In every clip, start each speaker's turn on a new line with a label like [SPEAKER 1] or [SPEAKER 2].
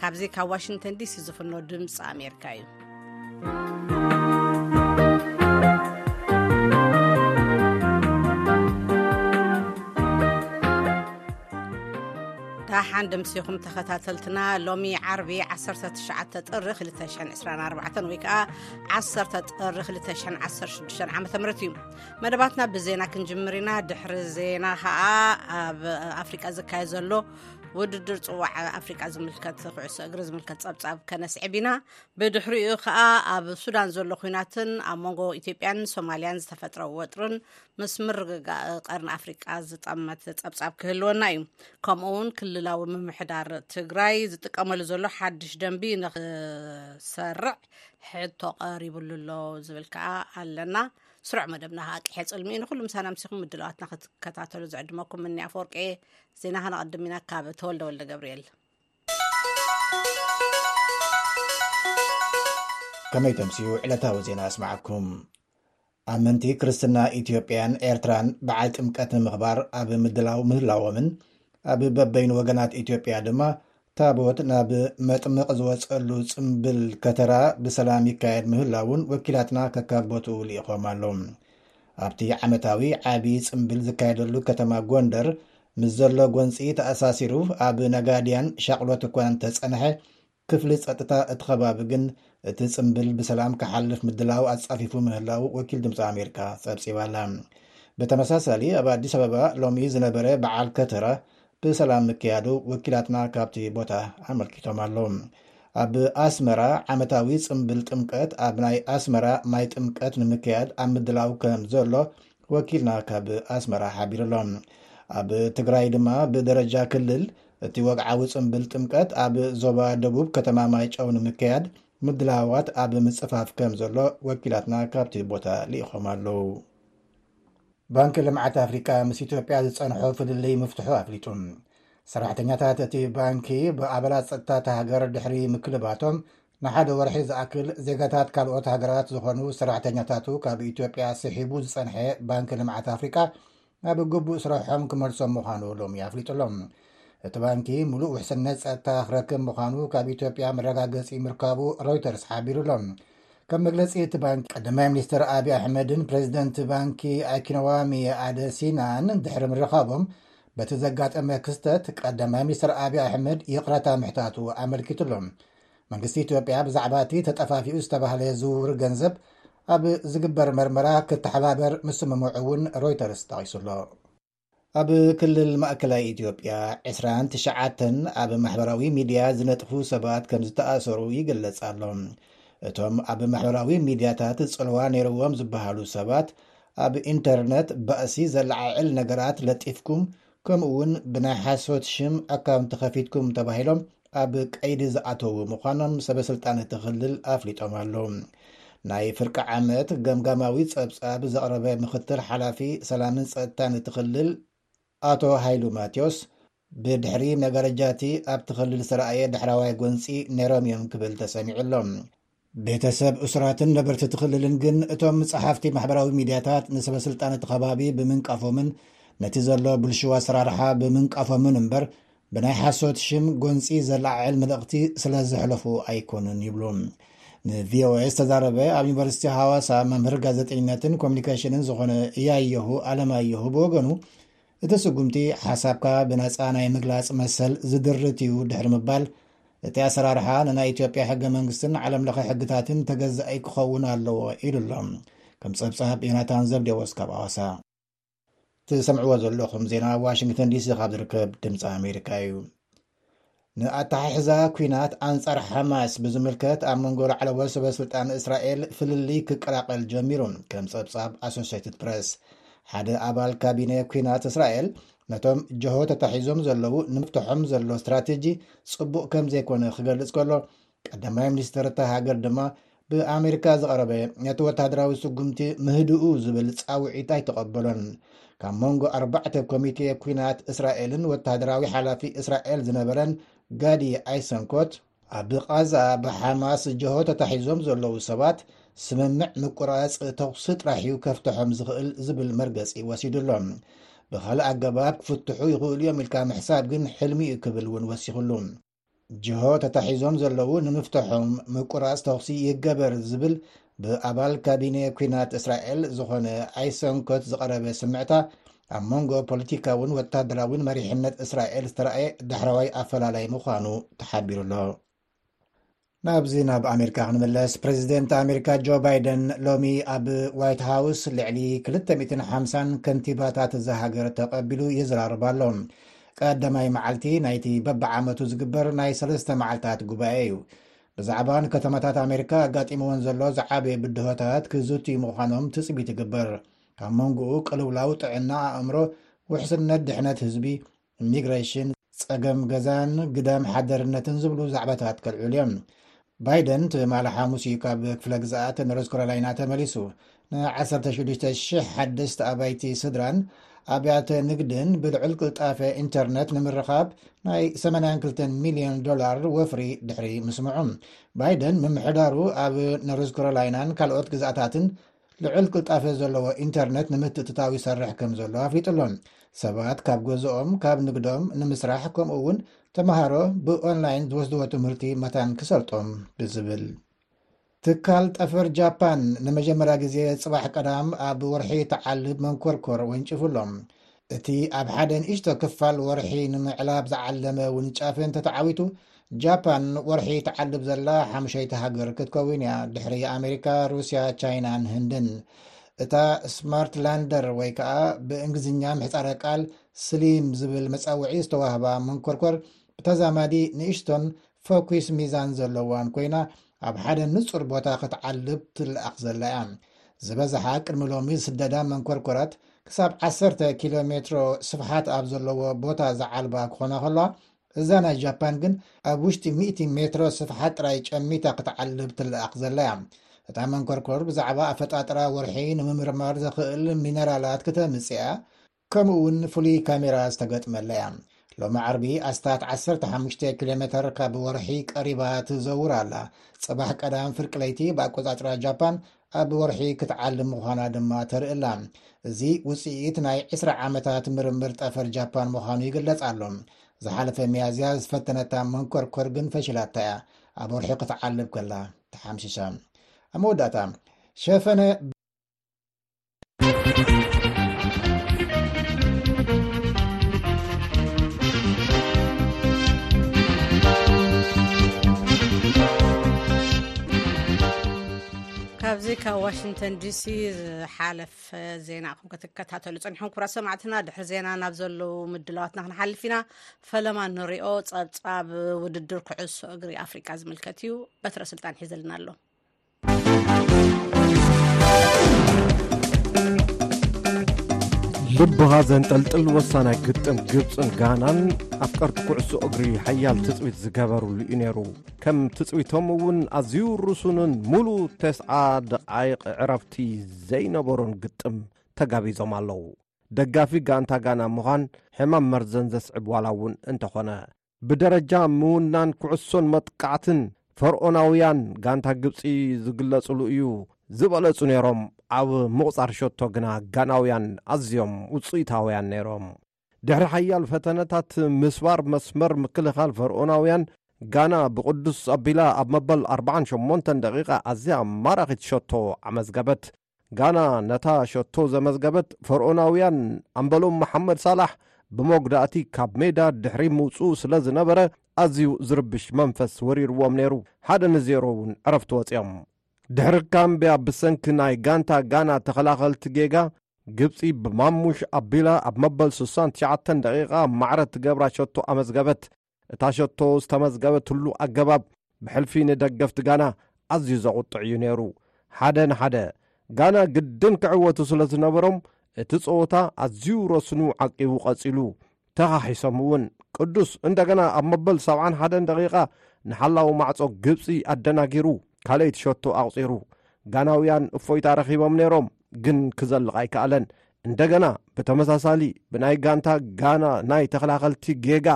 [SPEAKER 1] ካብዚ ካብ ዋሽንግተን ዲሲ ዝፍኖ ድምፂ ኣሜሪካ እዩ ሓን ድምሲኹም ተኸታተልትና ሎሚ ዓርቢ 19 ጥሪ 224 ወይ ከዓ 1 ጥሪ 216 ዓ ም እዩ መደባትና ብዜና ክንጅምር ኢና ድሕሪ ዜና ከዓ ኣብ ኣፍሪቃ ዝካየድ ዘሎ ውድድር ፅዋዕ ኣፍሪቃ ዝምልከት ኩዕሶ እግሪ ዝምልከት ፀብፃብ ከነስዕብ ኢና ብድሕሪኡ ከዓ ኣብ ሱዳን ዘሎ ኩናትን ኣብ መንጎ ኢትዮጵያን ሶማልያን ዝተፈጥረ ወጥርን ምስ ምርግጋእ ቀርኒ ኣፍሪቃ ዝጠመት ፀብፃብ ክህልወና እዩ ከምኡ ውን ክልላዊ ምምሕዳር ትግራይ ዝጥቀመሉ ዘሎ ሓድሽ ደንቢ ንክሰርዕ ሕቶ ቀሪብሉ ኣሎ ዝብል ከዓ ኣለና ስሩዕ መደብና ሃቂሐ ፅልሚ ንኩሉ ምሳና ምሲኹም ምድለዋትና ክትከታተሉ ዝዕድመኩም ምኒ ኣፈወርቂ ዜና ከነቐድም ኢና ካብ ተወልደ ወልደ ገብርኤል
[SPEAKER 2] ከመይ ተምስኡ ዕለታዊ ዜና ኣስማዓኩም ኣመንቲ ክርስትና ኢትዮጵያን ኤርትራን በዓል ጥምቀት ንምኽባር ኣብ ምድላው ምህላዎምን ኣብ በበይኑ ወገናት ኢትዮጵያ ድማ ታቦት ናብ መጥምቕ ዝወፀሉ ፅምብል ከተራ ብሰላም ይካየድ ምህላዉን ወኪላትና ከካብ ቦትኡ ልኢኾም ኣለዉ። ኣብቲ ዓመታዊ ዓብዪ ፅምብል ዝካየደሉ ከተማ ጎንደር ምስ ዘሎ ጎንፂ ተኣሳሲሩ ኣብ ነጋድያን ሻቕሎት እኳ እንተፀንሐ ክፍሊ ፀጥታ እቲ ከባቢ ግን እቲ ፅምብል ብሰላም ክሓልፍ ምድላው ኣፃፊፉ ምህላው ወኪል ድምፂ ኣሜሪካ ፀብፂባላ። ብተመሳሳሊ ኣብ ኣዲስ ኣበባ ሎሚ ዝነበረ በዓል ከተራ ብሰላም ምክያዱ ወኪላትና ካብቲ ቦታ ኣመልኪቶም ኣለዉ። ኣብ ኣስመራ ዓመታዊ ጽምብል ጥምቀት ኣብ ናይ ኣስመራ ማይ ጥምቀት ንምክያድ ኣብ ምድላው ከም ዘሎ ወኪልና ካብ ኣስመራ ሓቢሩ ኣሎ። ኣብ ትግራይ ድማ ብደረጃ ክልል እቲ ወግዓዊ ጽምብል ጥምቀት ኣብ ዞባ ደቡብ ከተማ ማይጨው ንምክያድ ምድላዋት ኣብ ምጽፋፍ ከም ዘሎ ወኪላትና ካብቲ ቦታ ልኢኾም ኣለዉ። ባንኪ ልምዓት ኣፍሪቃ ምስ ኢትዮጵያ ዝጸንሖ ፍልልይ ምፍትሑ ኣፍሊጡ። ሰራሕተኛታት እቲ ባንኪ ብኣባላት ጸጥታ እታ ሃገር ድሕሪ ምክልባቶም ንሓደ ወርሒ ዝኣክል ዜጋታት ካልኦት ሃገራት ዝኾኑ ሰራሕተኛታቱ ካብ ኢትዮጵያ ስሒቡ ዝጸንሐ ባንኪ ልምዓት ኣፍሪቃ ናብ ግቡእ ስረሖም ክመልሶም ምዃኑ ሎሚ ኣፍሊጡሎም። እቲ ባንኪ ምሉእ ውሕስነት ጸጥታ ክረክብ ምዃኑ ካብ ኢትዮጵያ መረጋገጺ ምርካቡ ሮይተርስ ሓቢሩሎም። ከም መግለፂ እቲ ባንኪ ቀዳማይ ሚኒስትር ኣቢ ኣሕመድን ፕሬዚደንት ባንኪ ኣይኪነዋሚ ኣደሲናን ድሕሪ ምርኻቦም በቲ ዘጋጠመ ክስተት ቀዳማይ ሚኒስትር ኣቢ ኣሕመድ ይቕረታ ምሕታቱ ኣመልኪቱ ኣሎ መንግስቲ ኢትዮጵያ ብዛዕባ እቲ ተጠፋፊኡ ዝተባህለ ዝውውር ገንዘብ ኣብ ዝግበር መርመራ ክተሓባበር ምስምምዑ እውን ሮይተርስ ጠቒሱ ኣሎ ኣብ ክልል ማእከላይ ኢትዮጵያ ዕስራን ትሽዓተን ኣብ ማሕበራዊ ሚድያ ዝነጥፉ ሰባት ከም ዝተኣሰሩ ይግለጽ ኣሎ። እቶም ኣብ ማሕበራዊ ሚድያታት ጽልዋ ነይርዎም ዝበሃሉ ሰባት ኣብ ኢንተርነት ባእሲ ዘለዓዕል ነገራት ለጢፍኩም ከምኡ'ውን ብናይ ሓሶት ሽም ኣካውንቲ ከፊትኩም ተባሂሎም ኣብ ቀይዲ ዝኣተዉ ምዃኖም ሰበስልጣን እቲ ክልል ኣፍሊጦም ኣለዉ። ናይ ፍርቂ ዓመት ገምጋማዊ ጸብጻብ ዘቕረበ ምክትል ሓላፊ ሰላምን ጸጥታን እቲ ክልል ኣቶ ሃይሉ ማትዮስ፣ ብድሕሪ መጋረጃ'ቲ ኣብቲ ክልል ዝተራእየ ዳሕረዋይ ጎንጺ ነይሮም እዮም ክብል ተሰሚዑ ኣሎ። ቤተሰብ፣ እሱራትን ነበርቲ እቲ ክልልን ግን እቶም ጸሓፍቲ ማሕበራዊ ሚድያታት ንሰበስልጣን እቲ ከባቢ ብምንቃፎምን ነቲ ዘሎ ብልሽው ኣሰራርሓ ብምንቃፎምን እምበር ብናይ ሓሶት ሽም ጎንጺ ዘለዓዕል መልእኽቲ ስለ ዘሕለፉ ኣይኮኑን ይብሉ። ንቪኦኤ ዝተዛረበ ኣብ ዩኒቨርሲቲ ሃዋሳ መምህር ጋዜጠኝነትን ኮሚኒኬሽንን ዝኾነ እያየሁ ኣለማየሁ ብወገኑ እቲ ስጉምቲ ሓሳብካ ብነጻ ናይ ምግላጽ መሰል ዝድርት እዩ ድሕሪ ምባል፣ እቲ ኣሰራርሓ ንናይ ኢትዮጵያ ሕገ መንግስትን ዓለም ለኸ ሕግታትን ተገዛኢ ክኸውን ኣለዎ ኢሉ ኣሎ። ከም ጸብጻብ ዮናታን ዘብዴዎስ ካብ ኣዋሳ። ትሰምዕዎ ዘለኹም ዜና ዋሽንግተን ዲሲ ካብ ዝርከብ ድምፂ ኣሜሪካ እዩ። ንኣተሓሕዛ ኲናት ኣንጻር ሓማስ ብዝምልከት ኣብ መንጎ ላዕለዎት ሰበስልጣን እስራኤል ፍልልይ ክቀላቐል ጀሚሩ። ከም ጸብጻብ ኣሶሴይትድ ፕረስ፣ ሓደ ኣባል ካቢነ ኲናት እስራኤል ነቶም ጀሆ ተታሒዞም ዘለዉ ንምፍትሖም ዘሎ ስትራቴጂ ጽቡቕ ከም ዘይኮነ ክገልጽ ከሎ፣ ቀዳማይ ሚኒስትር እታ ሃገር ድማ ብኣሜሪካ ዝቐረበ ነቲ ወታደራዊ ስጉምቲ ምህድኡ ዝብል ፃውዒት ኣይተቐበሎን ካብ መንጎ ኣርባዕተ ኮሚቴ ኩናት እስራኤልን ወታደራዊ ሓላፊ እስራኤል ዝነበረን ጋዲ ኣይሰንኮት ኣብ ቓዛ ብሓማስ ጀሆ ተታሒዞም ዘለዉ ሰባት ስምምዕ ምቁራፅ ተኹሲ ጥራሕ እዩ ከፍትሖም ዝኽእል ዝብል መርገፂ ወሲዱ ኣሎ ብካልእ ኣገባብ ክፍትሑ ይኽእሉ እዮም ኢልካ ምሕሳብ ግን ሕልሚ እዩ ክብል እውን ወሲኽሉ ጅሆ ተታሒዞም ዘለዉ ንምፍትሖም ምቁራፅ ተኹሲ ይገበር ዝብል ብኣባል ካቢኔ ኩናት እስራኤል ዝኾነ ኣይሰንኮት ዝቐረበ ስምዕታ ኣብ መንጎ ፖለቲካውን ወታደራዊን መሪሕነት እስራኤል ዝተረኣየ ዳሕረዋይ ኣፈላላይ ምዃኑ ተሓቢሩ ኣሎ ናብዚ ናብ ኣሜሪካ ክንምለስ ፕረዚደንት ኣሜሪካ ጆ ባይደን ሎሚ ኣብ ዋይት ሃውስ ልዕሊ 250 ከንቲባታት እዛ ሃገር ተቐቢሉ ይዝራርብ ኣሎ ቀዳማይ መዓልቲ ናይቲ በብዓመቱ ዝግበር ናይ ሰለስተ መዓልታት ጉባኤ እዩ ብዛዕባ ንከተማታት ኣሜሪካ ኣጋጢምዎን ዘሎ ዝዓበየ ብድሆታት ክዝትዩ ምዃኖም ትፅቢት ይግበር ካብ መንጎኡ ቅልውላው ጥዕና ኣእምሮ ውሕስነት ድሕነት ህዝቢ ኢሚግሬሽን፣ ጸገም ገዛን ግዳም ሓደርነትን ዝብሉ ዛዕባታት ከልዕሉ እዮም። ባይደን ትማሊ ሓሙስ እዩ ካብ ክፍለ ግዝኣት ኖርዝ ካሮላይና ተመሊሱ። ን16,000 ሓደስቲ ኣባይቲ ስድራን ኣብያተ ንግድን ብልዑል ቅልጣፈ ኢንተርነት ንምርኻብ ናይ 82 ሚልዮን ዶላር ወፍሪ ድሕሪ ምስምዑ ባይደን ምምሕዳሩ ኣብ ኖርዝ ካሮላይናን ካልኦት ግዝኣታትን ልዑል ቅልጣፈ ዘለዎ ኢንተርነት ንምትእትታው ይሰርሕ ከም ዘሎ ኣፍሊጡ ኣሎ። ሰባት ካብ ገዝኦም ካብ ንግዶም ንምስራሕ ከምኡ እውን ተምሃሮ ብኦንላይን ዝወስድዎ ትምህርቲ መታን ክሰልጦም ብዝብል ትካል ጠፈር ጃፓን ንመጀመርያ ግዜ ጽባሕ ቀዳም ኣብ ወርሒ ተዓልብ መንኮርኮር ወንጭፉ ኣሎ። እቲ ኣብ ሓደ ንእሽቶ ክፋል ወርሒ ንምዕላብ ዝዓለመ ውንጫፊ እንተተዓዊቱ፣ ጃፓን ወርሒ ትዓልብ ዘላ ሓሙሸይቲ ሃገር ክትከውን እያ፣ ድሕሪ ኣሜሪካ፣ ሩስያ፣ ቻይናን ህንድን። እታ ስማርት ላንደር ወይ ከኣ ብእንግሊዝኛ ምሕጻረ ቃል ስሊም ዝብል መጸውዒ ዝተዋህባ መንኮርኮር ብተዛማዲ ንእሽቶን ፈኲስ ሚዛን ዘለዋን ኰይና ኣብ ሓደ ንጹር ቦታ ክትዓልብ ትለኣኽ ዘላ እያ። ዝበዝሓ ቅድሚ ሎሚ ዝስደዳ መንኰርኰራት ክሳብ ዓሰርተ ኪሎ ሜትሮ ስፍሓት ኣብ ዘለዎ ቦታ ዝዓልባ ክዀና ከለዋ፣ እዛ ናይ ጃፓን ግን ኣብ ውሽጢ ሚእቲ ሜትሮ ስፍሓት ጥራይ ጨሚታ ክትዓልብ ትለኣኽ ዘላ እያ። እታ መንኰርኰር ብዛዕባ ኣፈጣጥራ ወርሒ ንምምርማር ዘኽእል ሚነራላት ክተምጽእ እያ፣ ከምኡ እውን ፍሉይ ካሜራ ዝተገጥመላ እያ። ሎሚ ዓርቢ ኣስታት ዓሰርተ ሓሙሽተ ኪሎ ሜተር ካብ ወርሒ ቀሪባ ትዘውር ኣላ። ጽባሕ ቀዳም ፍርቂ ለይቲ ብኣቆጻጽራ ጃፓን ኣብ ወርሒ ክትዓሊ ምዃና ድማ ተርኢ ኣላ። እዚ ውጽኢት ናይ ዕስራ ዓመታት ምርምር ጠፈር ጃፓን ምዃኑ ይግለጽ ኣሎ። ዝሓለፈ ሚያዝያ ዝፈተነታ መንኮርኮር ግን ፈሽላታ እያ። ኣብ ወርሒ ክትዓልብ ከላ ተሓምሽሻ። ኣብ መወዳእታ ሸፈነ
[SPEAKER 1] ካብዚ ካብ ዋሽንተን ዲሲ ዝሓለፍ ዜና ኩም ክትከታተሉ ፅንሖም ኩራ ሰማዕትና ድሕሪ ዜና ናብ ዘለዉ ምድላዋትና ክንሓልፍ ኢና ፈለማ ንሪኦ ፀብፃብ ውድድር ኩዕሶ እግሪ ኣፍሪቃ ዝምልከት እዩ በትረ ስልጣን ሒዘልና ኣሎ
[SPEAKER 3] ልብኻ ዘንጠልጥል ወሳናይ ግጥም ግብፅን ጋናን ኣፍቀርቲ ኩዕሶ እግሪ ሓያል ትፅቢት ዝገበርሉ እዩ ነይሩ ከም ትፅቢቶም እውን ኣዝዩ ርሱንን ሙሉ ተስዓ ደቃይቕ ዕረፍቲ ዘይነበሮን ግጥም ተጋቢዞም ኣለዉ ደጋፊ ጋንታ ጋና ምዃን ሕማም መርዘን ዘስዕብ ዋላ እውን እንተኾነ ብደረጃ ምውናን ኩዕሶን መጥቃዕትን ፈርኦናውያን ጋንታ ግብጺ ዝግለጽሉ እዩ ዝበለጹ ነይሮም፣ ኣብ ምቝጻር ሸቶ ግና ጋናውያን ኣዝዮም ውጽኢታውያን ነይሮም። ድሕሪ ሓያል ፈተነታት ምስባር መስመር ምክልኻል ፈርኦናውያን፣ ጋና ብቕዱስ ኣቢላ ኣብ መበል ኣርብዓን ሸሞንተን ደቒቓ ኣዝያ ማራኺት ሸቶ ኣመዝገበት። ጋና ነታ ሸቶ ዘመዝገበት ፈርኦናውያን ኣምበሎም መሓመድ ሳላሕ ብመጉዳእቲ ካብ ሜዳ ድሕሪ ምውጽኡ ስለ ዝነበረ ኣዝዩ ዝርብሽ መንፈስ ወሪርዎም ነይሩ። ሓደ ንዜሮ እውን ዕረፍቲ ወጺኦም። ድሕሪ ጋምብያ ብሰንኪ ናይ ጋንታ ጋና ተኸላኸልቲ ጌጋ ግብጺ ብማሙሽ ኣቢላ ኣብ መበል ስሳን ትሽዓተን ደቒቓ ማዕረ ትገብራ ሸቶ ኣመዝገበት። እታ ሸቶ ዝተመዝገበትሉ ኣገባብ ብሕልፊ ንደገፍቲ ጋና ኣዝዩ ዘቝጥዕ እዩ ነይሩ። ሓደ ንሓደ ጋና ግድን ክዕወቱ ስለ ዝነበሮም እቲ ጸወታ ኣዝዩ ረስኑ ዓቂቡ ቀጺሉ። ተኻሒሶም እውን ቅዱስ እንደገና ኣብ መበል ሰብዓን ሓደን ደቒቓ ንሓላዊ ማዕጾ ግብጺ ኣደናጊሩ ካልኣይቲ ሸቶ ኣቝጺሩ። ጋናውያን እፎይታ ረኺቦም ነይሮም፣ ግን ክዘልቕ ኣይከኣለን። እንደገና ብተመሳሳሊ ብናይ ጋንታ ጋና ናይ ተኸላኸልቲ ጌጋ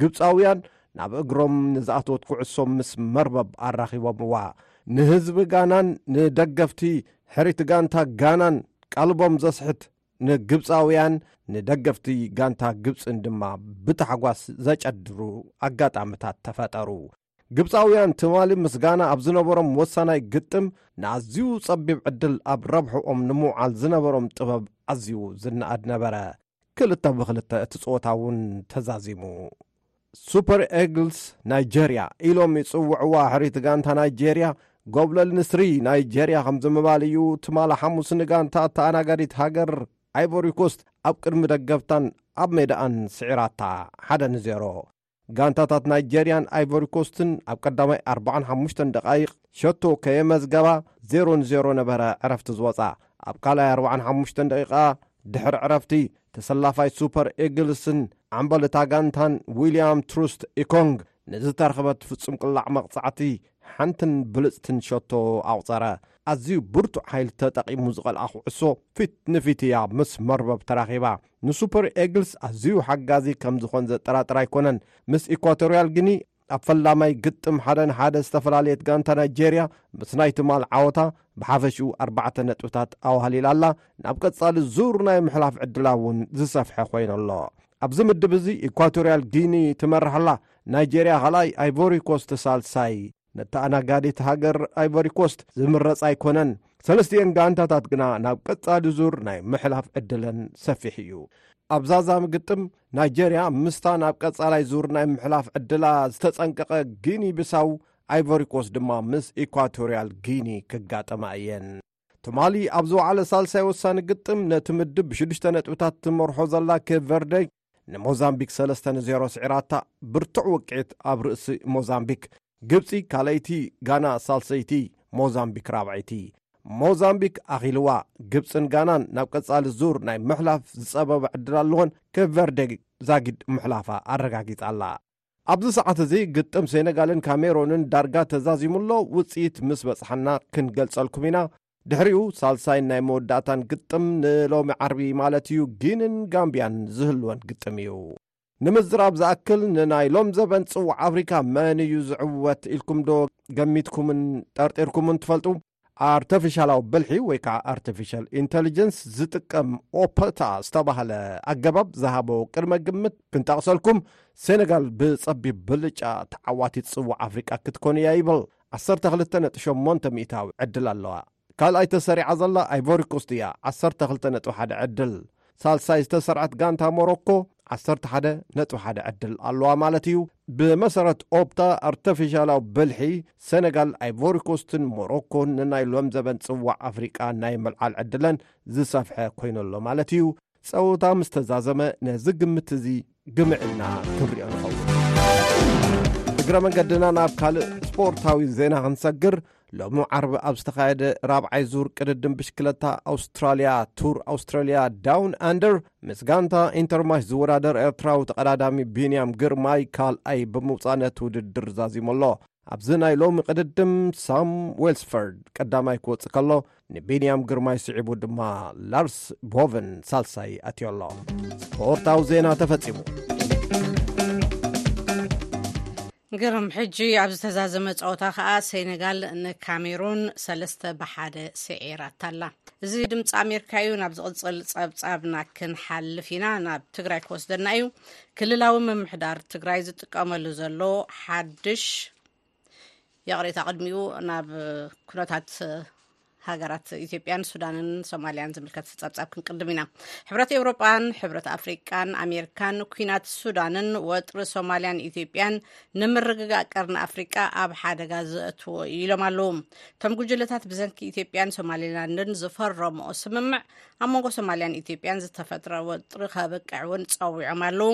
[SPEAKER 3] ግብፃውያን ናብ እግሮም ንዝኣተወት ኩዕሶም ምስ መርበብ ኣራኺቦምዋ ንህዝቢ ጋናን ንደገፍቲ ሕሪቲ ጋንታ ጋናን ቃልቦም ዘስሕት ንግብፃውያን ንደገፍቲ ጋንታ ግብፅን ድማ ብታሕጓስ ዘጨድሩ ኣጋጣምታት ተፈጠሩ ግብጻውያን ትማሊ ምስ ጋና ኣብ ዝነበሮም ወሳናይ ግጥም ንኣዝዩ ጸቢብ ዕድል ኣብ ረብሕኦም ንምውዓል ዝነበሮም ጥበብ ኣዝዩ ዝነኣድ ነበረ። ክልተ ብክልተ እቲ ጸወታ እውን ተዛዚሙ። ሱፐር ኤግልስ ናይጀርያ ኢሎም ይጽውዕዋ ሕሪት ጋንታ ናይጀርያ ጎብለል ንስሪ ናይጀርያ ከምዚ ምባል እዩ ትማሊ ሓሙስ ንጋንታ ተኣናጋዲት ሃገር ኣይቮሪኮስት ኣብ ቅድሚ ደገፍታን ኣብ ሜዳኣን ስዒራታ ሓደ ንዜሮ ጋንታታት ናይጀርያን ኣይቮሪኮስትን ኣብ ቀዳማይ ኣርባዓን ሓሙሽተን ደቓይቕ ሸቶ ከየመዝገባ ዜሮ ንዜሮ ነበረ ዕረፍቲ ዝወፅኣ። ኣብ ካልኣይ ኣርባዓን ሓሙሽተን ደቂቓ ድሕሪ ዕረፍቲ ተሰላፋይ ሱፐር ኤግልስን ዓምበል እታ ጋንታን ዊልያም ትሩስት ኢኮንግ ንዝተረኽበት ፍጹም ቅላዕ መቕጻዕቲ ሓንትን ብልጽትን ሸቶ ኣቑጸረ። ኣዝዩ ብርቱዕ ሓይሊ ተጠቒሙ ዝቐልዓ ኩዕሶ ፊት ንፊት እያ ምስ መርበብ ተራኺባ። ንሱፐር ኤግልስ ኣዝዩ ሓጋዚ ከም ዝኾን ዘጠራጥር ኣይኮነን። ምስ ኢኳቶርያል ጊኒ ኣብ ፈላማይ ግጥም ሓደ ንሓደ ዝተፈላለየት ጋንታ ናይጀርያ ምስ ናይ ትማል ዓወታ ብሓፈሽኡ ኣርባዕተ ነጥብታት ኣዋህሊላ ኣላ። ናብ ቀጻሊ ዙር ናይ ምሕላፍ ዕድላ እውን ዝሰፍሐ ኮይኑ ኣሎ። ኣብዚ ምድብ እዚ ኢኳቶርያል ጊኒ ትመርሕ ኣላ፣ ናይጀርያ ካልኣይ፣ ኣይቮሪኮስት ሳልሳይ፣ መተኣናጋዲት ሃገር ኣይቨሪኮስት ዝምረጽ ኣይኮነን። ሰለስቲኤን ጋንታታት ግና ናብ ቀጻሊ ዙር ናይ ምሕላፍ ዕድለን ሰፊሕ እዩ። ኣብ ዛዛሚ ግጥም ናይጀርያ ምስታ ናብ ቀጻላይ ዙር ናይ ምሕላፍ ዕድላ ዝተጸንቀቐ ጊኒ ብሳው ኣይቨሪኮስ ድማ ምስ ኢኳቶርያል ጊኒ ክጋጠማ እየን ትማሊ ኣብ ዝወዓለ ሳልሳይ ወሳኒ ግጥም ነቲ ምድብ ብሽዱሽተ ነጥብታት ትመርሖ ዘላ ኬቨርደይ ንሞዛምቢክ ሰለስተ ን ዜሮ ስዒራታ፣ ብርቱዕ ውቅዒት ኣብ ርእሲ ሞዛምቢክ፣ ግብጺ ካልኣይቲ ጋና ሳልሰይቲ ሞዛምቢክ ራብዐይቲ። ሞዛምቢክ ኣኺልዋ፣ ግብጽን ጋናን ናብ ቀጻሊ ዙር ናይ ምሕላፍ ዝጸበበ ዕድል ኣለወን፣ ኬፕ ቨርደ ዛጊድ ምሕላፋ ኣረጋጊጻ ኣላ። ኣብዚ ሰዓት እዚ ግጥም ሴነጋልን ካሜሮንን ዳርጋ ተዛዚሙ ኣሎ፣ ውጽኢት ምስ በጽሓና ክንገልጸልኩም ኢና። ድሕሪኡ ሳልሳይን ናይ መወዳእታን ግጥም ንሎሚ ዓርቢ ማለት እዩ ጊንን ጋምብያን ዝህልወን ግጥም እዩ። ንምዝራብ ዝኣክል ንናይ ሎምዘበን ጽዋዕ ኣፍሪካ መን እዩ ዝዕወት ኢልኩም ዶ ገሚትኩምን ጠርጢርኩምን ትፈልጡ? ኣርተፊሻላዊ ብልሒ ወይ ከዓ ኣርተፊሻል ኢንተሊጀንስ ዝጥቀም ኦፐታ ዝተባህለ ኣገባብ ዝሃቦ ቅድመ ግምት ክንጠቕሰልኩም፣ ሴነጋል ብጸቢብ ብልጫ ተዓዋቲት ጽዋዕ ኣፍሪቃ ክትኮን እያ ይብል። ዓሰርተ ክልተ ነጥቢ ሸሞንተ ሚእታዊ ዕድል ኣለዋ። ካልኣይ ተሰሪዓ ዘላ ኣይቮሪኮስት እያ፣ ዓሰርተ ክልተ ነጥቢ ሓደ ዕድል። ሳልሳይ ዝተሰርዐት ጋንታ ሞሮኮ ዓሰርተ ሓደ ነጥቢ ሓደ ዕድል ኣለዋ ማለት እዩ። ብመሰረት ኦፕታ ኣርተፊሻላዊ ብልሒ፣ ሰነጋል፣ ኣይቮሪኮስትን ሞሮኮን ንናይ ሎምዘበን ጽዋዕ ኣፍሪቃ ናይ ምልዓል ዕድለን ዝሰፍሐ ኮይኑ'ሎ ማለት እዩ። ጸወታ ምስ ተዛዘመ ነዚ ግምት እዚ ግምዕ ኢልና ክንሪኦ ንኸውን እግረ መንገድና ናብ ካልእ ስፖርታዊ ዜና ክንሰግር ሎሚ ዓርቢ ኣብ ዝተኻየደ ራብዓይ ዙር ቅድድም ብሽክለታ ኣውስትራልያ ቱር ኣውስትራልያ ዳውን ኣንደር ምስ ጋንታ ኢንተርማሽ ዝወዳደር ኤርትራዊ ተቐዳዳሚ ቢንያም ግርማይ ካልኣይ ብምውፃእ ነቲ ውድድር ዛዚሙ ኣሎ ኣብዚ ናይ ሎሚ ቅድድም ሳም ዌልስፈርድ ቀዳማይ ክወጽእ ከሎ ንቢንያም ግርማይ ስዒቡ ድማ ላርስ ቦቨን ሳልሳይ ኣትዮ ኣሎ ስፖርታዊ ዜና ተፈጺሙ
[SPEAKER 1] ግርም ሕጂ ኣብ ዝተዛዘመ ፀወታ ከዓ ሴነጋል ንካሜሩን ሰለስተ ብሓደ ስዒራታ ኣላ እዚ ድምፂ ኣሜሪካ እዩ ናብ ዝቕፅል ፀብፃብና ክንሓልፍ ኢና ናብ ትግራይ ክወስደና እዩ ክልላዊ ምምሕዳር ትግራይ ዝጥቀመሉ ዘሎ ሓድሽ የቕሬታ ቅድሚኡ ናብ ኩነታት ሃገራት ኢትዮጵያን ሱዳንን ሶማልያን ዝምልከት ፀብፃብ ክንቅድም ኢና ሕብረት ኤውሮጳን ሕብረት ኣፍሪቃን ኣሜሪካን ኩናት ሱዳንን ወጥሪ ሶማልያን ኢትዮጵያን ንምርግጋእ ቀርኒ ኣፍሪቃ ኣብ ሓደጋ ዘእትዎ ኢሎም ኣለዉ እቶም ጉጅለታት ብዘንኪ ኢትዮጵያን ሶማሊላንድን ዝፈረምኦ ስምምዕ ኣብ መንጎ ሶማልያን ኢትዮጵያን ዝተፈጥረ ወጥሪ ከብቅዕ እውን ፀዊዖም ኣለዉ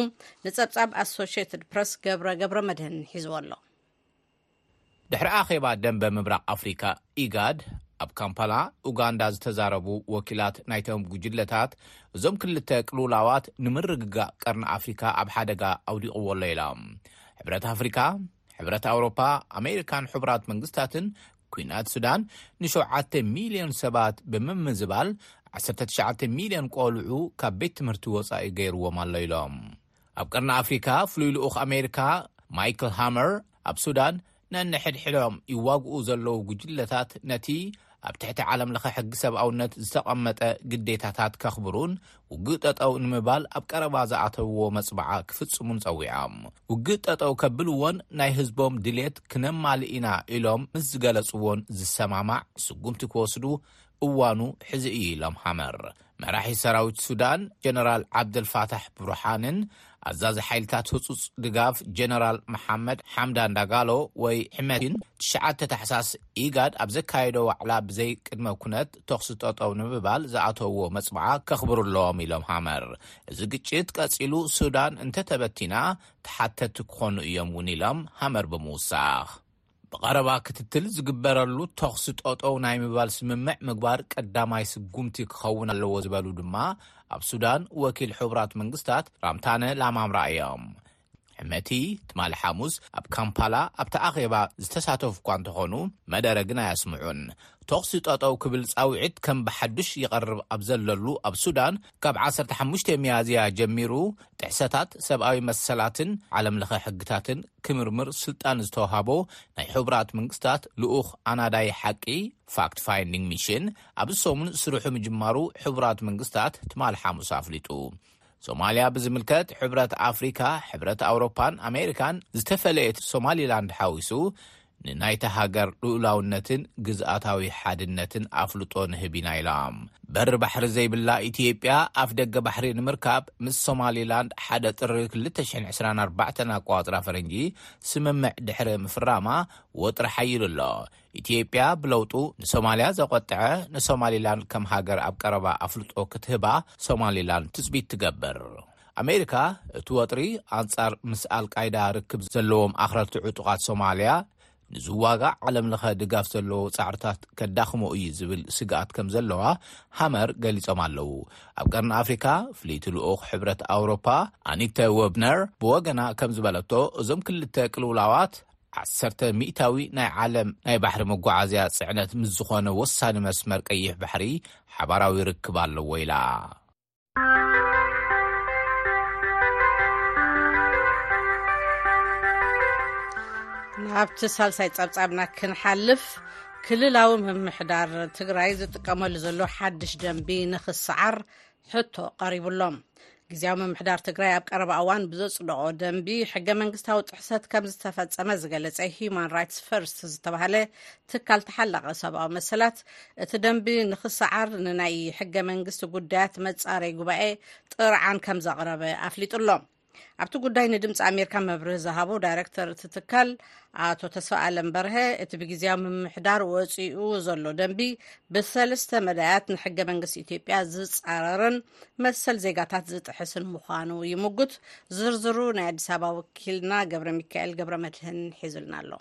[SPEAKER 1] ንፀብፃብ ኣሶሽትድ ፕረስ ገብረ ገብረ መድህን ሒዝዎ ኣሎ
[SPEAKER 4] ድሕሪ ኣኼባ ደንበ ምብራቕ ኣፍሪካ ኢጋድ ኣብ ካምፓላ ኡጋንዳ ዝተዛረቡ ወኪላት ናይቶም ጉጅለታት እዞም ክልተ ቅልውላዋት ንምርግጋእ ቀርኒ ኣፍሪካ ኣብ ሓደጋ ኣውዲቕዎ ኣሎ ኢሎም ሕብረት ኣፍሪካ ሕብረት ኣውሮፓ ኣሜሪካን ሕቡራት መንግስታትን ኲናት ሱዳን ንሸውዓተ ሚልዮን ሰባት ብምምዝባል ዓሰርተ ትሽዓተ ሚልዮን ቆልዑ ካብ ቤት ትምህርቲ ወጻኢ ገይርዎም ኣሎ ኢሎም። ኣብ ቀርኒ ኣፍሪካ ፍሉይ ልኡኽ ኣሜሪካ ማይክል ሃመር ኣብ ሱዳን ነንሕድሕዶም ይዋግኡ ዘለዉ ጉጅለታት ነቲ ኣብ ትሕቲ ዓለም ለኸ ሕጊ ሰብኣውነት ዝተቐመጠ ግዴታታት ከኽብሩን ውግእ ጠጠው ንምባል ኣብ ቀረባ ዝኣተውዎ መፅብዓ ክፍፅሙን ፀዊዖም። ውግእ ጠጠው ከብልዎን ናይ ህዝቦም ድሌት ክነማልእ ኢና ኢሎም ምስ ዝገለፅዎን ዝሰማማዕ ስጉምቲ ክወስዱ እዋኑ ሕዚ እዩ ኢሎም ሃመር። መራሒ ሰራዊት ሱዳን ጀነራል ዓብደልፋታሕ ቡርሓንን ኣዛዚ ሓይልታት ህጹጽ ድጋፍ ጀነራል መሓመድ ሓምዳን ዳጋሎ ወይ ሕመቲን ትሽዓተ ታሕሳስ ኢጋድ ኣብ ዘካየዶ ዋዕላ ብዘይ ቅድመ ኩነት ተኽሲ ጠጠው ንምባል ዝኣተውዎ መጽብዓ ከኽብሩ ኣለዎም ኢሎም ሃመር። እዚ ግጭት ቀጺሉ ሱዳን እንተተበቲና ተሓተቲ ክኾኑ እዮም እውን ኢሎም ሃመር ብምውሳኽ። ብቐረባ ክትትል ዝግበረሉ ተኹሲ ጠጠው ናይ ምባል ስምምዕ ምግባር ቀዳማይ ስጉምቲ ክኸውን ኣለዎ ዝበሉ ድማ ኣብ ሱዳን ወኪል ሕቡራት መንግስታት ራምታነ ላማምራ እዮም። ሕመቲ ትማሊ ሓሙስ ኣብ ካምፓላ ኣብቲ ኣኼባ ዝተሳተፉ እኳ እንተኾኑ መደረ ግን ኣየስምዑን። ተኹሲ ጠጠው ክብል ፃውዒት ከም ብሓዱሽ ይቐርብ ኣብ ዘለሉ ኣብ ሱዳን ካብ ዓሰርተ ሓሙሽተ ሚያዝያ ጀሚሩ ጥሕሰታት ሰብኣዊ መሰላትን ዓለም ለኸ ሕግታትን ክምርምር ስልጣን ዝተውሃቦ ናይ ሕቡራት መንግስታት ልኡኽ ኣናዳይ ሓቂ ፋክት ፋይንዲንግ ሚሽን ኣብዚ ሰሙን ስርሑ ምጅማሩ ሕቡራት መንግስታት ትማል ሓሙስ ኣፍሊጡ። ሶማልያ ብዝምልከት ሕብረት ኣፍሪካ፣ ሕብረት ኣውሮፓን ኣሜሪካን ዝተፈለየት ሶማሊላንድ ሓዊሱ ንናይታ ሃገር ልኡላውነትን ግዝኣታዊ ሓድነትን ኣፍልጦ ንህብ ኢና ኢላ። በሪ ባሕሪ ዘይብላ ኢትዮጵያ ኣፍደገ ባሕሪ ንምርካብ ምስ ሶማሊላንድ ሓደ ጥሪ ክልተ ሽሕን ዕስራን ኣርባዕተን ኣቆፃፅራ ፈረንጂ ስምምዕ ድሕሪ ምፍራማ ወጥሪ ሓይሉ ኣሎ። ኢትዮጵያ ብለውጡ ንሶማሊያ ዘቆጥዐ ንሶማሊላንድ ከም ሃገር ኣብ ቀረባ ኣፍልጦ ክትህባ ሶማሊላንድ ትፅቢት ትገብር። ኣሜሪካ፣ እቲ ወጥሪ ኣንጻር ምስ ኣልቃይዳ ርክብ ዘለዎም ኣኽረርቲ ዕጡቓት ሶማልያ ንዝዋጋእ ዓለምለኸ ድጋፍ ዘለዎ ጻዕርታት ከዳኽሞ እዩ ዝብል ስግኣት ከም ዘለዋ ሃመር ገሊጾም ኣለዉ። ኣብ ቀርኒ ኣፍሪካ ፍልይቲ ልኡኽ ሕብረት ኣውሮፓ ኣኒተ ወብነር ብወገና ከም ዝበለቶ እዞም ክልተ ቅልውላዋት ዓሰርተ ሚእታዊ ናይ ዓለም ናይ ባሕሪ መጓዓዝያ ጽዕነት ምስ ዝኾነ ወሳኒ መስመር ቀይሕ ባሕሪ ሓባራዊ ርክብ ኣለዎ ኢላ።
[SPEAKER 1] ናብቲ ሳልሳይ ጸብጻብና ክንሓልፍ ክልላዊ ምምሕዳር ትግራይ ዝጥቀመሉ ዘሎ ሓድሽ ደንቢ ንኽሰዓር ሕቶ ቀሪቡሎም ግዜያዊ ምምሕዳር ትግራይ ኣብ ቀረባ እዋን ብዘጽደቖ ደንቢ ሕገ መንግስታዊ ጥሕሰት ከም ዝተፈጸመ ዝገለጸ ሂዩማን ራይትስ ፈርስት ዝተባሃለ ትካል ተሓላቐ ሰብኣዊ መሰላት እቲ ደንቢ ንክሰዓር ንናይ ሕገ መንግስቲ ጉዳያት መፃረይ ጉባኤ ጥርዓን ከም ዘቕረበ ኣፍሊጡ ኣሎ ኣብቲ ጉዳይ ንድምፂ ኣሜሪካ መብርህ ዝሃቦ ዳይረክተር እቲ ትካል ኣቶ ተስፋ ኣለም በርሀ እቲ ብግዜያዊ ምምሕዳር ወፂኡ ዘሎ ደንቢ ብሰለስተ መዳያት ንሕገ መንግስቲ ኢትዮጵያ ዝፃረርን መሰል ዜጋታት ዝጥሕስን ምዃኑ ይምጉት ዝርዝሩ ናይ ኣዲስ ኣበባ ወኪልና ገብረ ሚካኤል ገብረ መድህን ሒዙልና ኣሎ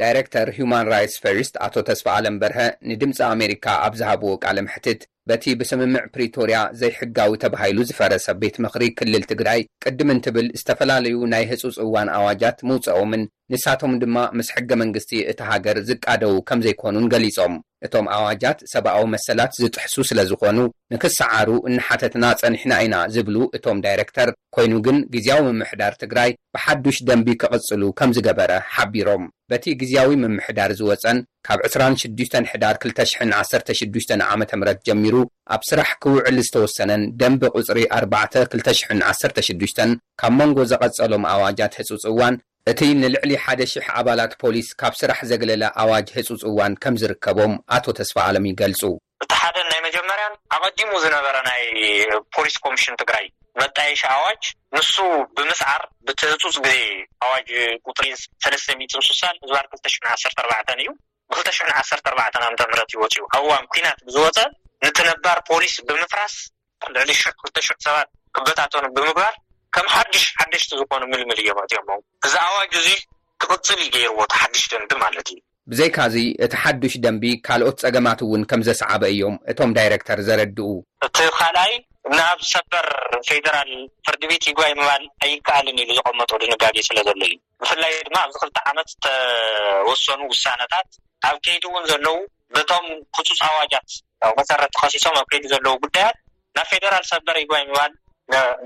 [SPEAKER 5] ዳይረክተር ሁማን ራይትስ ፈርስት ኣቶ ተስፋኣለም በርሀ ንድምጺ ኣሜሪካ ኣብ ዝሃብዎ ቃለ መሕትት፣ በቲ ብስምምዕ ፕሪቶርያ ዘይሕጋዊ ተባሂሉ ዝፈረሰ ቤት ምኽሪ ክልል ትግራይ ቅድም እንትብል ዝተፈላለዩ ናይ ህፁፅ እዋን ኣዋጃት ምውፀኦምን ንሳቶም ድማ ምስ ሕገ መንግስቲ እታ ሃገር ዝቃደዉ ከምዘይኮኑን ገሊፆም። እቶም ኣዋጃት ሰብኣዊ መሰላት ዝጥሕሱ ስለዝኾኑ ንክሰዓሩ እናሓተትና ፀኒሕና ኢና ዝብሉ እቶም ዳይሬክተር፣ ኮይኑ ግን ግዚያዊ ምምሕዳር ትግራይ ብሓዱሽ ደንቢ ክቕፅሉ ከምዝገበረ ሓቢሮም። በቲ ግዚያዊ ምምሕዳር ዝወፀን ካብ ዕስራን ሽዱሽተን ሕዳር ክልተ ሽሕን ዓሰርተ ሽዱሽተን ዓመተ ምህረት ጀሚሩ ኣብ ስራሕ ክውዕል ዝተወሰነን ደንቢ ቁፅሪ ኣርባዕተ ክልተ ሽሕን ዓሰርተ ሽዱሽተን ካብ መንጎ ዘቐፀሎም ኣዋጃት ህፁፅ እዋን እቲ ንልዕሊ ሓደ ሽሕ ኣባላት ፖሊስ ካብ ስራሕ ዘግለለ ኣዋጅ ህፁፅ እዋን ከምዝርከቦም ኣቶ ተስፋኣለም ይገልፁ።
[SPEAKER 6] እቲ ሓደን ናይ መጀመርያን ኣቐዲሙ ዝነበረ ናይ ፖሊስ ኮሚሽን ትግራይ መጣየሺ ኣዋጅ ንሱ ብምስዓር ብቲ ህፁፅ ግዜ ኣዋጅ ቁፅሪ ሰለስተ ሚእትን ሱሳን ህዝባር ክልተ ሽሕን ዓሰርተ ኣርባዕተን እዩ። ብ ክልተ ሽሕን ዓሰርተ ኣርባዕተን ዓመተ ምህረት እዩ ወጺኡ። ኣብ እዋን ኲናት ብዝወጸ ኑቲ ነባር ፖሊስ ብምፍራስ ልዕሊ ሽሕ ክልተ ሽሕ ሰባት ክበታተኑ ብምግባር ከም ሓድሽ ሓደሽቲ ዝኾኑ ምልምል እዮም ኣእትዮሞም። እዚ ኣዋጅ እዙይ ክቕጽል እዩ ገይርዎ እቲ ሓድሽ ደንቢ ማለት እዩ።
[SPEAKER 5] ብዘይካዚ እቲ ሓዱሽ ደንቢ ካልኦት ጸገማት እውን ከም ዘስዓበ እዮም እቶም ዳይረክተር ዘረድኡ።
[SPEAKER 6] እቲ ካልኣይ ንኣብ ሰበር ፌደራል ፍርድቤት ይግባይ ምባል ኣይከኣልን ኢሉ ዘቐመጦ ድንጋጌ ስለዘሎ እዩ። ብፍላይ ድማ ኣብዚ ክልተ ዓመት ዝተወሰኑ ውሳነታት ኣብ ከይዲ እውን ዘለዉ በቶም ህፁፅ ኣዋጃት መሰረት ተኸሲሶም ኣብ ከይዲ ዘለዉ ጉዳያት ናብ ፌደራል ሰበር ይግባይ ምባል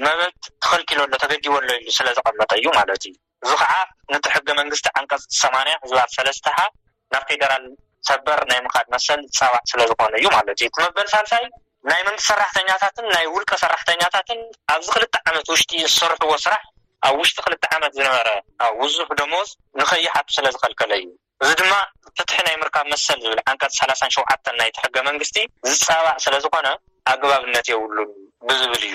[SPEAKER 6] መብት ተኸልኪሉ ኣሎ ተገዲቡ ኣሎ ኢሉ ስለ ዘቐመጠ እዩ ማለት እዩ። እዚ ከዓ ነቲ ሕገ መንግስቲ ዓንቀፅ ሰማንያ ሕዝባር ሰለስተ ሓ ናብ ፌደራል ሰበር ናይ ምኻድ መሰል ዝፃባእ ስለ ዝኾነ እዩ ማለት እዩ። እቲ መበል ሳልሳይ ናይ መንግስቲ ሰራሕተኛታትን ናይ ውልቀ ሰራሕተኛታትን ኣብዚ ክልተ ዓመት ውሽጢ ዝሰርሕዎ ስራሕ ኣብ ውሽጢ ክልተ ዓመት ዝነበረ ውዙፍ ደሞዝ ንከይሓቱ ስለዝኸልከለ እዩ። እዚ ድማ ፍትሒ ናይ ምርካብ መሰል ዝብል ዓንቀፅ ሰላሳን ሸውዓተን ናይቲ ሕገ መንግስቲ ዝፃባእ ስለዝኾነ ኣግባብነት የብሉን ብዝብል እዩ።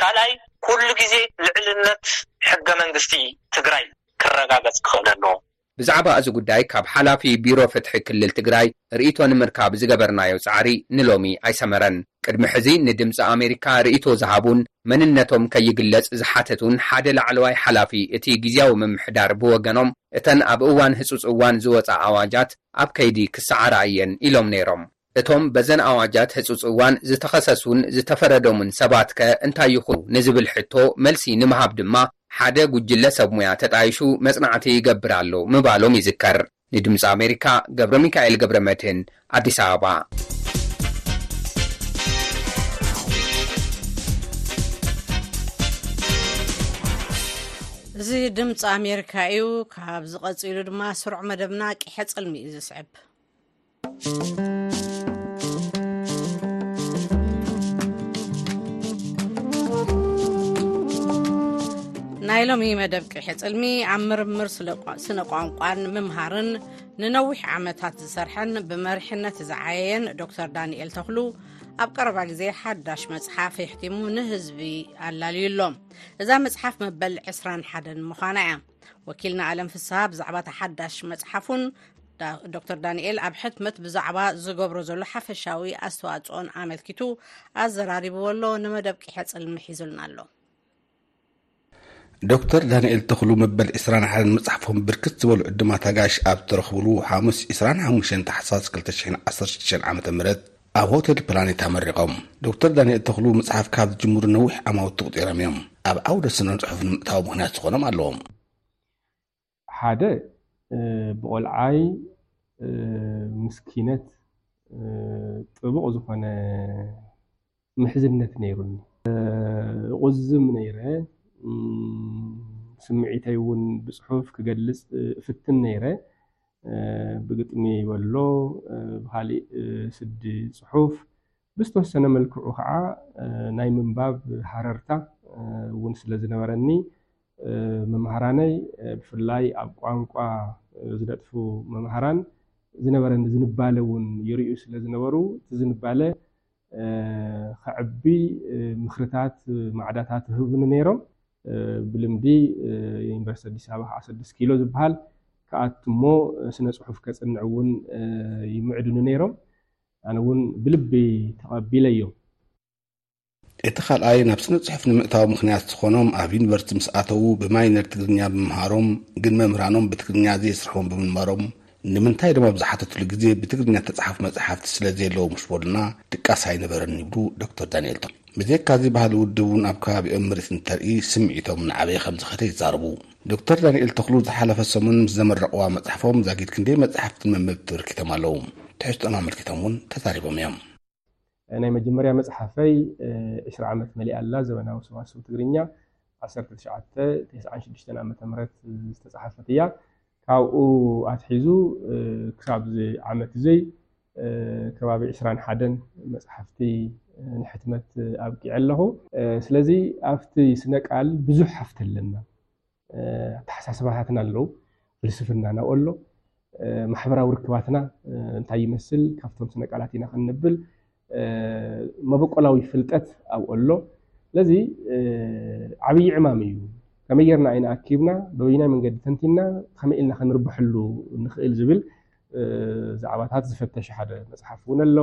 [SPEAKER 6] ካልኣይ ኩሉ ግዜ ልዕልነት ሕገ መንግስቲ ትግራይ ክረጋገፅ ክኽእል ኣለዎ።
[SPEAKER 5] ብዛዕባ እዚ ጉዳይ ካብ ሓላፊ ቢሮ ፍትሒ ክልል ትግራይ ርኢቶ ንምርካብ ዝገበርናዮ ፃዕሪ ንሎሚ ኣይሰመረን። ቅድሚ ሕዚ ንድምፂ ኣሜሪካ ርኢቶ ዝሃቡን መንነቶም ከይግለፅ ዝሓተቱን ሓደ ላዕለዋይ ሓላፊ እቲ ግዝያዊ ምምሕዳር ብወገኖም እተን ኣብ እዋን ህፁፅ እዋን ዝወፃ ኣዋጃት ኣብ ከይዲ ክሰዓራ እየን ኢሎም ነይሮም። እቶም በዘን ኣዋጃት ህጹጽ እዋን ዝተኸሰሱን ዝተፈረዶምን ሰባትከ እንታይ ይኹኑ ንዝብል ሕቶ መልሲ ንምሃብ ድማ ሓደ ጉጅለ ሰብ ሙያ ተጣይሹ መጽናዕቲ ይገብር ኣሎ ምባሎም ይዝከር። ንድምጺ ኣሜሪካ ገብረሚካኤል ገብረመድህን ኣዲስ ኣበባ።
[SPEAKER 1] እዚ ድምፂ ኣሜሪካ እዩ። ካብዚ ቀፂሉ ድማ ስሩዕ መደብና ቂሐ ፅልሚ እዩ ዝስዕብ። ናይ ሎሚ መደብ ቅሒ ፅልሚ ኣብ ምርምር ስነ ቋንቋን ምምሃርን ንነዊሕ ዓመታት ዝሰርሐን ብመሪሕነት ዝዓየየን ዶክተር ዳንኤል ተኽሉ ኣብ ቀረባ ግዜ ሓዳሽ መፅሓፍ የሕቲሙ ንህዝቢ ኣላልዩ ኣሎ እዛ መፅሓፍ መበል 21 ምዃና እያ ወኪልና ኣለም ፍስሃ ብዛዕባ ተሓዳሽ መፅሓፉን ዶር ዳንኤል ኣብ ሕትመት ብዛዕባ ዝገብሮ ዘሎ ሓፈሻዊ ኣስተዋፅኦን ኣመልኪቱ ኣዘራሪብዎ ኣሎ ንመደብ ቂሐፅል ምሒዙልና ኣሎ
[SPEAKER 7] ዶክተር ዳንኤል ተኽሉ መበል 21 መፅሓፎም ብርክት ዝበሉ ዕድማት ኣጋሽ ኣብ ዝተረኽብሉ ሓሙስ 25 ታሕሳስ 216 ዓ ም ኣብ ሆቴል ፕላኔት ኣመሪቖም ዶክተር ዳንኤል ተኽሉ መፅሓፍ ካብ ዝጅምሩ ነዊሕ ዓማውቲ ቁጢሮም እዮም ኣብ ዓውደ ስነ ፅሑፍ ንምእታዊ ምክንያት ዝኾኖም ኣለዎም
[SPEAKER 8] ሓደ ብቆልዓይ ምስ ኪነት ጥቡቕ ዝኾነ ምሕዝነት ነይሩኒ። እቑዝም ነይረ፣ ስምዒተይ እውን ብጽሑፍ ክገልጽ እፍትን ነይረ፣ ብግጥሚ በሎ ብኻሊእ ስዲ ጽሑፍ ብዝተወሰነ መልክዑ ኸዓ ናይ ምንባብ ሃረርታ እውን ስለ ዝነበረኒ መምሃራነይ ብፍላይ ኣብ ቋንቋ ዝነጥፉ መምሃራን ዝነበረኒ ዝንባለ እውን ይርእዩ ስለ ዝነበሩ እቲ ዝንባለ ኸዕቢ ምኽርታት ማዕዳታት ይህቡኒ ነይሮም። ብልምዲ ዩኒቨርሲቲ ኣዲስ ኣበባ ኸዓ ስድስት ኪሎ ዝበሃል ክኣቱ እሞ ስነ ፅሑፍ ከፅንዕ እውን ይምዕዱኒ ነይሮም። ኣነ እውን ብልቢ ተቐቢለዮ።
[SPEAKER 7] እቲ ካልኣይ ናብ ስነ ጽሑፍ ንምእታው ምኽንያት ዝኾኖም ኣብ ዩኒቨርሲቲ ምስ ኣተዉ ብማይነር ትግርኛ ብምምሃሮም ግን መምህራኖም ብትግርኛ ዘየስርሕዎም ብምንባሮም ንምንታይ ኢሎም ኣብ ዝሓተትሉ ግዜ ብትግርኛ እተጻሓፉ መጻሕፍቲ ስለ ዘየለዉ ምሽ በሉና ድቃስ ኣይነበረን ይብሉ ዶክተር ዳንኤል ቶም። ብዘይካዚ ባህሊ ውድብ እውን ኣብ ከባቢኦም ምርኢት እንተርኢ ስምዒቶም እናዓበየ ከም ዝኸደ ይዛረቡ። ዶክተር ዳንኤል ተኽሉ ዝሓለፈ ሰሙን ምስ ዘመረቕዋ መፅሓፎም ዛጊድ ክንደይ መፃሕፍትን መንበብቲ በርኪቶም ኣለዉ። ትሕዝቶኦም ኣመልኪቶም እውን ተዛሪቦም እዮም።
[SPEAKER 8] ናይ መጀመርያ መፅሓፈይ ዕስራ ዓመት መሊኣ ኣላ ዘበናዊ ሰዋስው ትግርኛ ዓሰርተ ትሽዓተ ተስዓን ሽዱሽተን ዓመተ ምህረት ዝተፅሓፈት እያ። ካብኡ ኣትሒዙ ክሳብ እዚ ዓመት እዙይ ከባቢ ዕስራን ሓደን መፅሓፍቲ ንሕትመት ኣብቂዐ ኣለኹ። ስለዚ ኣብቲ ስነ ቃል ብዙሕ ሃፍቲ ኣለና። ኣተሓሳስባታትና ኣለው፣ ፍልስፍናና ኣብኡ ኣሎ፣ ማሕበራዊ ርክባትና እንታይ ይመስል ካብቶም ስነ ቃላት ኢና ክንብል መበቆላዊ ፍልጠት ኣብኡ ኣሎ። ስለዚ ዓብዪ ዕማም እዩ። ከመይ ጌርና ኢና ኣኪብና በበይናይ መንገዲ ተንቲና ከመይ ኢልና ከንርብሐሉ ንኽእል ዝብል ዛዕባታት ዝፈተሽ ሓደ መፅሓፍ እውን ኣሎ።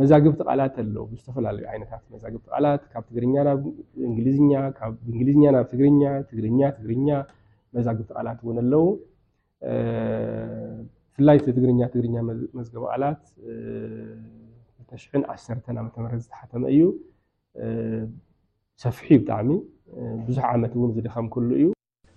[SPEAKER 8] መዛግብቲ ቃላት ኣለዉ ዝተፈላለዩ ዓይነታት መዛግብቲ ቃላት ካብ ትግርኛ ናብ እንግሊዝኛ ካብ እንግሊዝኛ ናብ ትግርኛ ትግርኛ ትግርኛ መዛግብቲ ቃላት እውን ኣለዉ ብፍላይ እቲ ትግርኛ ትግርኛ መዝገበ ቃላት ተሽሕን ዓሰርተን ዓመተ ምህረት ዝተሓተመ እዩ ሰፊሑ ብጣዕሚ ብዙሕ ዓመት እውን ዝደኸምክሉ እዩ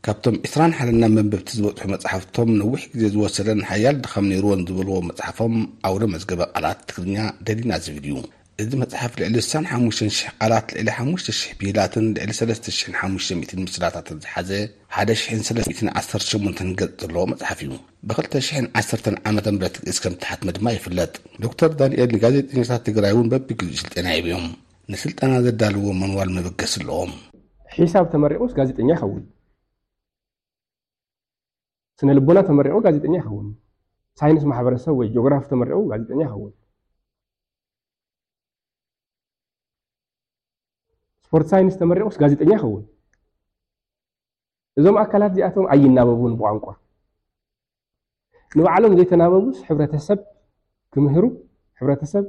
[SPEAKER 7] ካብቶም ዕስራን ሓደን ናብ መንበብቲ ዝበጽሑ መጻሕፍቶም ነዊሕ ግዜ ዝወሰደን ሓያል ድኻም ነይሩዎን ዝበልዎ መጽሓፎም ኣውደ መዝገበ ቃላት ትግርኛ ደሊና ዝብል እዩ። እዚ መጽሓፍ ልዕሊ ስሳን ሓሙሽተን ሽሕ ቃላት፣ ልዕሊ ሓሙሽተ ሽሕ ብሂላትን ልዕሊ ሰለስተ ሽሕን ሓሙሽተ ሚእትን ምስላታትን ዝሓዘ ሓደ ሽሕን ሰለስተ ሚእትን ዓሰርተ ሸሞንተን ገጽ ዘለዎ መጽሓፍ እዩ። ብኽልተ ሽሕን ዓሰርተን ዓመተ ምህረት ግእዝ ከም እተሓትመ ድማ ይፍለጥ። ዶክተር ዳንኤል ንጋዜጠኛታት ትግራይ እውን በብግዚኡ ስልጤና ይህቡ እዮም። ንስልጠና ዘዳልውዎ መንዋል መበገሲ ኣለዎም።
[SPEAKER 8] ሒሳብ ተመሪቑስ ጋዜጠኛ ይኸውን? ስነ ልቦና ተመሪቑ ጋዜጠኛ ይኸውን? ሳይንስ ማሕበረሰብ ወይ ጂኦግራፊ ተመሪቑ ጋዜጠኛ ይኸውን? ስፖርት ሳይንስ ተመሪቑስ ጋዜጠኛ ይኸውን? እዞም ኣካላት እዚኣቶም ኣይናበቡን ብቋንቋ ንባዕሎም ዘይተናበቡስ ሕብረተሰብ ክምህሩ ሕብረተሰብ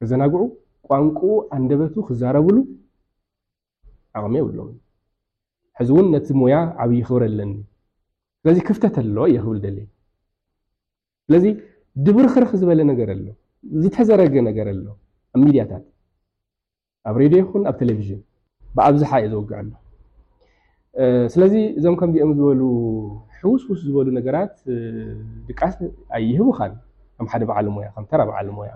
[SPEAKER 8] ከዘናግዑ ቋንቁኡ ኣንደበቱ ክዛረብሉ ዓቕሚ የብሎም ሕዚ እውን ነቲ ሙያ ዓብዪ ክብረ ኣለኒ ስለዚ ክፍተት ኣሎ እየ ክብል ደል ስለዚ ድብርክርክ ዝበለ ነገር ኣሎ ዝተዘረገ ነገር ኣሎ ኣብ ሚድያታት ኣብ ሬድዮ ይኹን ኣብ ቴሌቭዥን ብኣብዝሓ እዩ ዘውግዕ ኣሎ። ስለዚ እዞም ከምዚኦም ዝበሉ ሕውስውስ ዝበሉ ነገራት ድቃስ ኣይህቡኻን ከም ሓደ በዓል ሞያ ከም ተራ በዓል ሞያ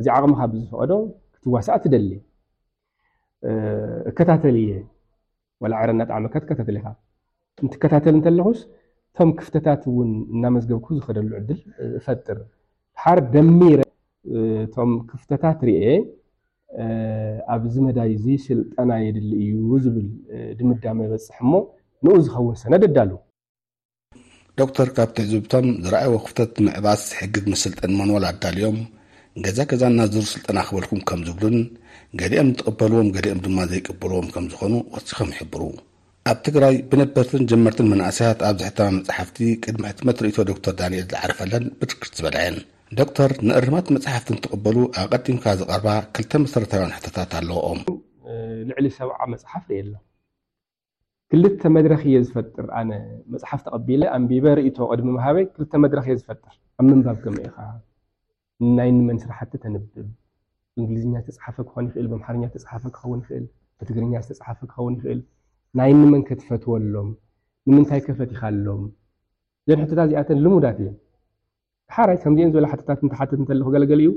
[SPEAKER 8] እዚ ዓቕምኻ ብዝፈቐዶ ክትዋሳእ ትደሊ እከታተል እየ ዋላ ዕረ እናጠዓመካ ትከታተል ኢኻ። እንትከታተል እንተለኹስ እቶም ክፍተታት እውን እናመዝገብኩ ዝኸደሉ ዕድል እፈጥር። ድሓር ደሚረ እቶም ክፍተታት ርእየ ኣብዚ መዳይ እዚ ስልጠና የድሊ እዩ ዝብል ድምዳመ እበጽሕ እሞ ንኡ ዝኸውን ሰነድ እዳሉ።
[SPEAKER 7] ዶክተር ካብ ትዕዝብቶም ዝረኣይዎ ክፍተት ምዕባስ ዝሕግዝ ምስልጠን መንወል ኣዳልዮም ገዛ ገዛ እናዘሩ ስልጠና ክበልኩም ከም ዝብሉን ገሊኦም ዝቕበልዎም ገሊኦም ድማ ዘይቅበልዎም ከም ዝኾኑ ወሲኾም ይሕብሩ ኣብ ትግራይ ብነበርትን ጀመርትን መናእሰያት ኣብ ዝሕተማ መፅሓፍቲ ቅድሚ ሕትመት ርእቶ ዶክተር ዳንኤል ዝዓረፈለን ብርክት ዝበላ እየን ዶክተር ንእርማት መፅሓፍቲ እንትቕበሉ ኣቐዲምካ ዝቐርባ ክልተ መሰረታውያን ሕቶታት ኣለዎም
[SPEAKER 8] ልዕሊ ሰብዓ መፅሓፍ ርእየ ኣሎ ክልተ መድረኽ እየ ዝፈጥር ኣነ መፅሓፍ ተቐቢለ ኣንቢበ ርእቶ ቅድሚ ምሃበይ ክልተ መድረኽ እየ ዝፈጥር ኣብ ምንባብ ከመይ ኢኻ ናይ ንመን ስራሕቲ ተንብብ ብእንግሊዝኛ ዝተፅሓፈ ክኾን ይኽእል ብኣምሓርኛ ዝተፅሓፈ ክኸውን ይኽእል ብትግርኛ ዝተፅሓፈ ክኸውን ይኽእል ናይ ንመን ከትፈትወሎም ንምንታይ ከፈቲኻሎም ዘን ሕቶታት እዚኣተን ልሙዳት እየን ዳሓራይ ከምዚኤን ዝበላ ሕቶታት እንትሓትት እንተለኹ ገለ ገሊኡ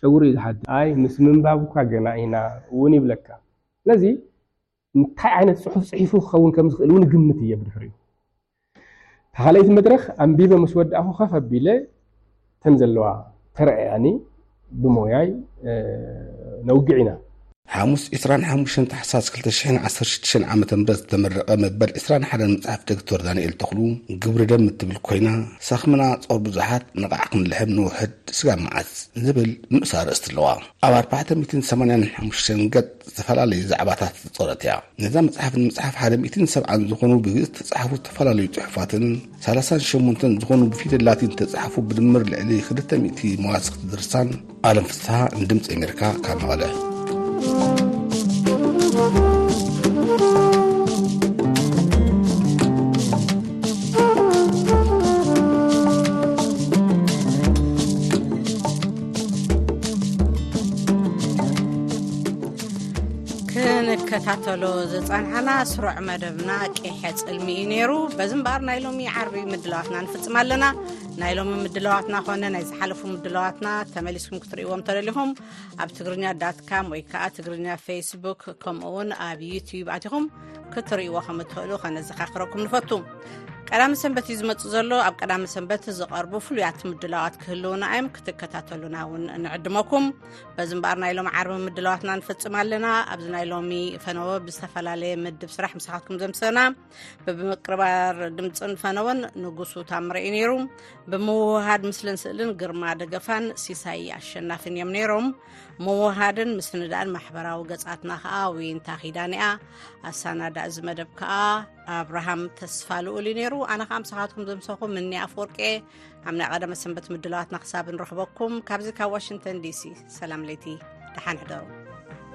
[SPEAKER 8] ጨጉሩ እዩ ዝሓድግ ኣይ ምስ ምንባብኳ ገና ኢና እውን ይብለካ ስለዚ እንታይ ዓይነት ፅሑፍ ፅሒፉ ክኸውን ከም ዝኽእል እውን ግምት እየ ብድሕሪኡ ካልኣይቲ መድረኽ ኣንቢበ ምስ ወዳእኹ ከፍ ኣቢለ ተን ዘለዋ ተረኣያኒ ብሞያይ ነውግዕ ኢና።
[SPEAKER 7] ሓሙስ ዕስራን ሓሙሽተን ታሕሳስ ክልተ ሽሕን ዓሰርተ ሽዱሽተን ዓመተ ምህረት ዝተመረቐ መበል ዕስራን ሓደን መጽሓፍ ደግቶር ዳንኤል ተኽሉ ግብሪ ደም እትብል ኮይና ሰኽምና ጾር ብዙሓት ንቓዕ ክንልሕም ንውሕድ ስጋ መዓስ ዝብል ንኡስ ኣርእስቲ ኣለዋ። ኣብ ኣርባዕተ ሚእትን ሰማንያን ሓሙሽተን ገጽ ዝተፈላለዩ ዛዕባታት ዝጾረት እያ። ነዛ መጽሓፍ ንምጽሓፍ ሓደ ሚእትን ሰብዓን ዝኾኑ ብግእዝ ዝተጻሕፉ ዝተፈላለዩ ጽሑፋትን ሰላሳን ሸሞንተን ዝኾኑ ብፊደል ላቲን ዝተጻሕፉ ብድምር ልዕሊ ክልተ ሚእቲ መዋስኽቲ ድርሳን ኣለም ፍስሓ ንድምፂ ኣሜሪካ ካብ መቐለ
[SPEAKER 1] ክንከታተሎ ዝፀንሓና ስሩዕ መደብና ቄሐ ጥልሚ እዩ ነይሩ በዚ እምበኣር ናይ ሎሚ ዓርቢ ምድለዋትና ንፍፅም ኣለና ናይ ሎሚ ምድለዋትና ኮነ ናይ ዝሓለፉ ምድለዋትና ተመሊስኩም ክትርእዎም ተደሊኹም ኣብ ትግርኛ ዳትካም ወይ ከዓ ትግርኛ ፌስቡክ ከምኡ ውን ኣብ ዩትብ ኣትኹም ክትርእዎ ከም እትኽእሉ ከነዘካክረኩም ንፈቱ ቀዳሚ ሰንበት እዩ ዝመፅ ዘሎ ኣብ ቀዳሚ ሰንበት ዝቐርቡ ፍሉያት ምድላዋት ክህልውና እዮም ክትከታተሉና እውን ንዕድመኩም በዚ እምበኣር ናይ ሎም ዓርቢ ምድለዋትና ንፍፅም ኣለና ኣብዚ ናይ ሎሚ ፈነወ ብዝተፈላለየ ምድብ ስራሕ ምሳኻትኩም ዘምሰና ብምቅርባር ድምፅን ፈነወን ንጉሱ ታምረኢ ነይሩ ብምውሃድ ምስልን ስእልን ግርማ ደገፋን ሲሳይ ኣሸናፍን እዮም ነይሮም ምውሃድን ምስንዳእን ማሕበራዊ ገፃትና ከዓ ውይንታ ኪዳኒኣ ኣሳናዳእ እዚ መደብ ከዓ ኣብርሃም ተስፋ ልኡል ዩ ነይሩ ኣነ ከዓ ምሳኻትኩም ዘምሰኹ ምኒ ኣፍወርቄ ኣብ ናይ ቀደመ ሰንበት ምድለዋትና ክሳብ ንረኽበኩም ካብዚ ካብ ዋሽንተን ዲሲ ሰላም ለይቲ ደሓን ሕደሩ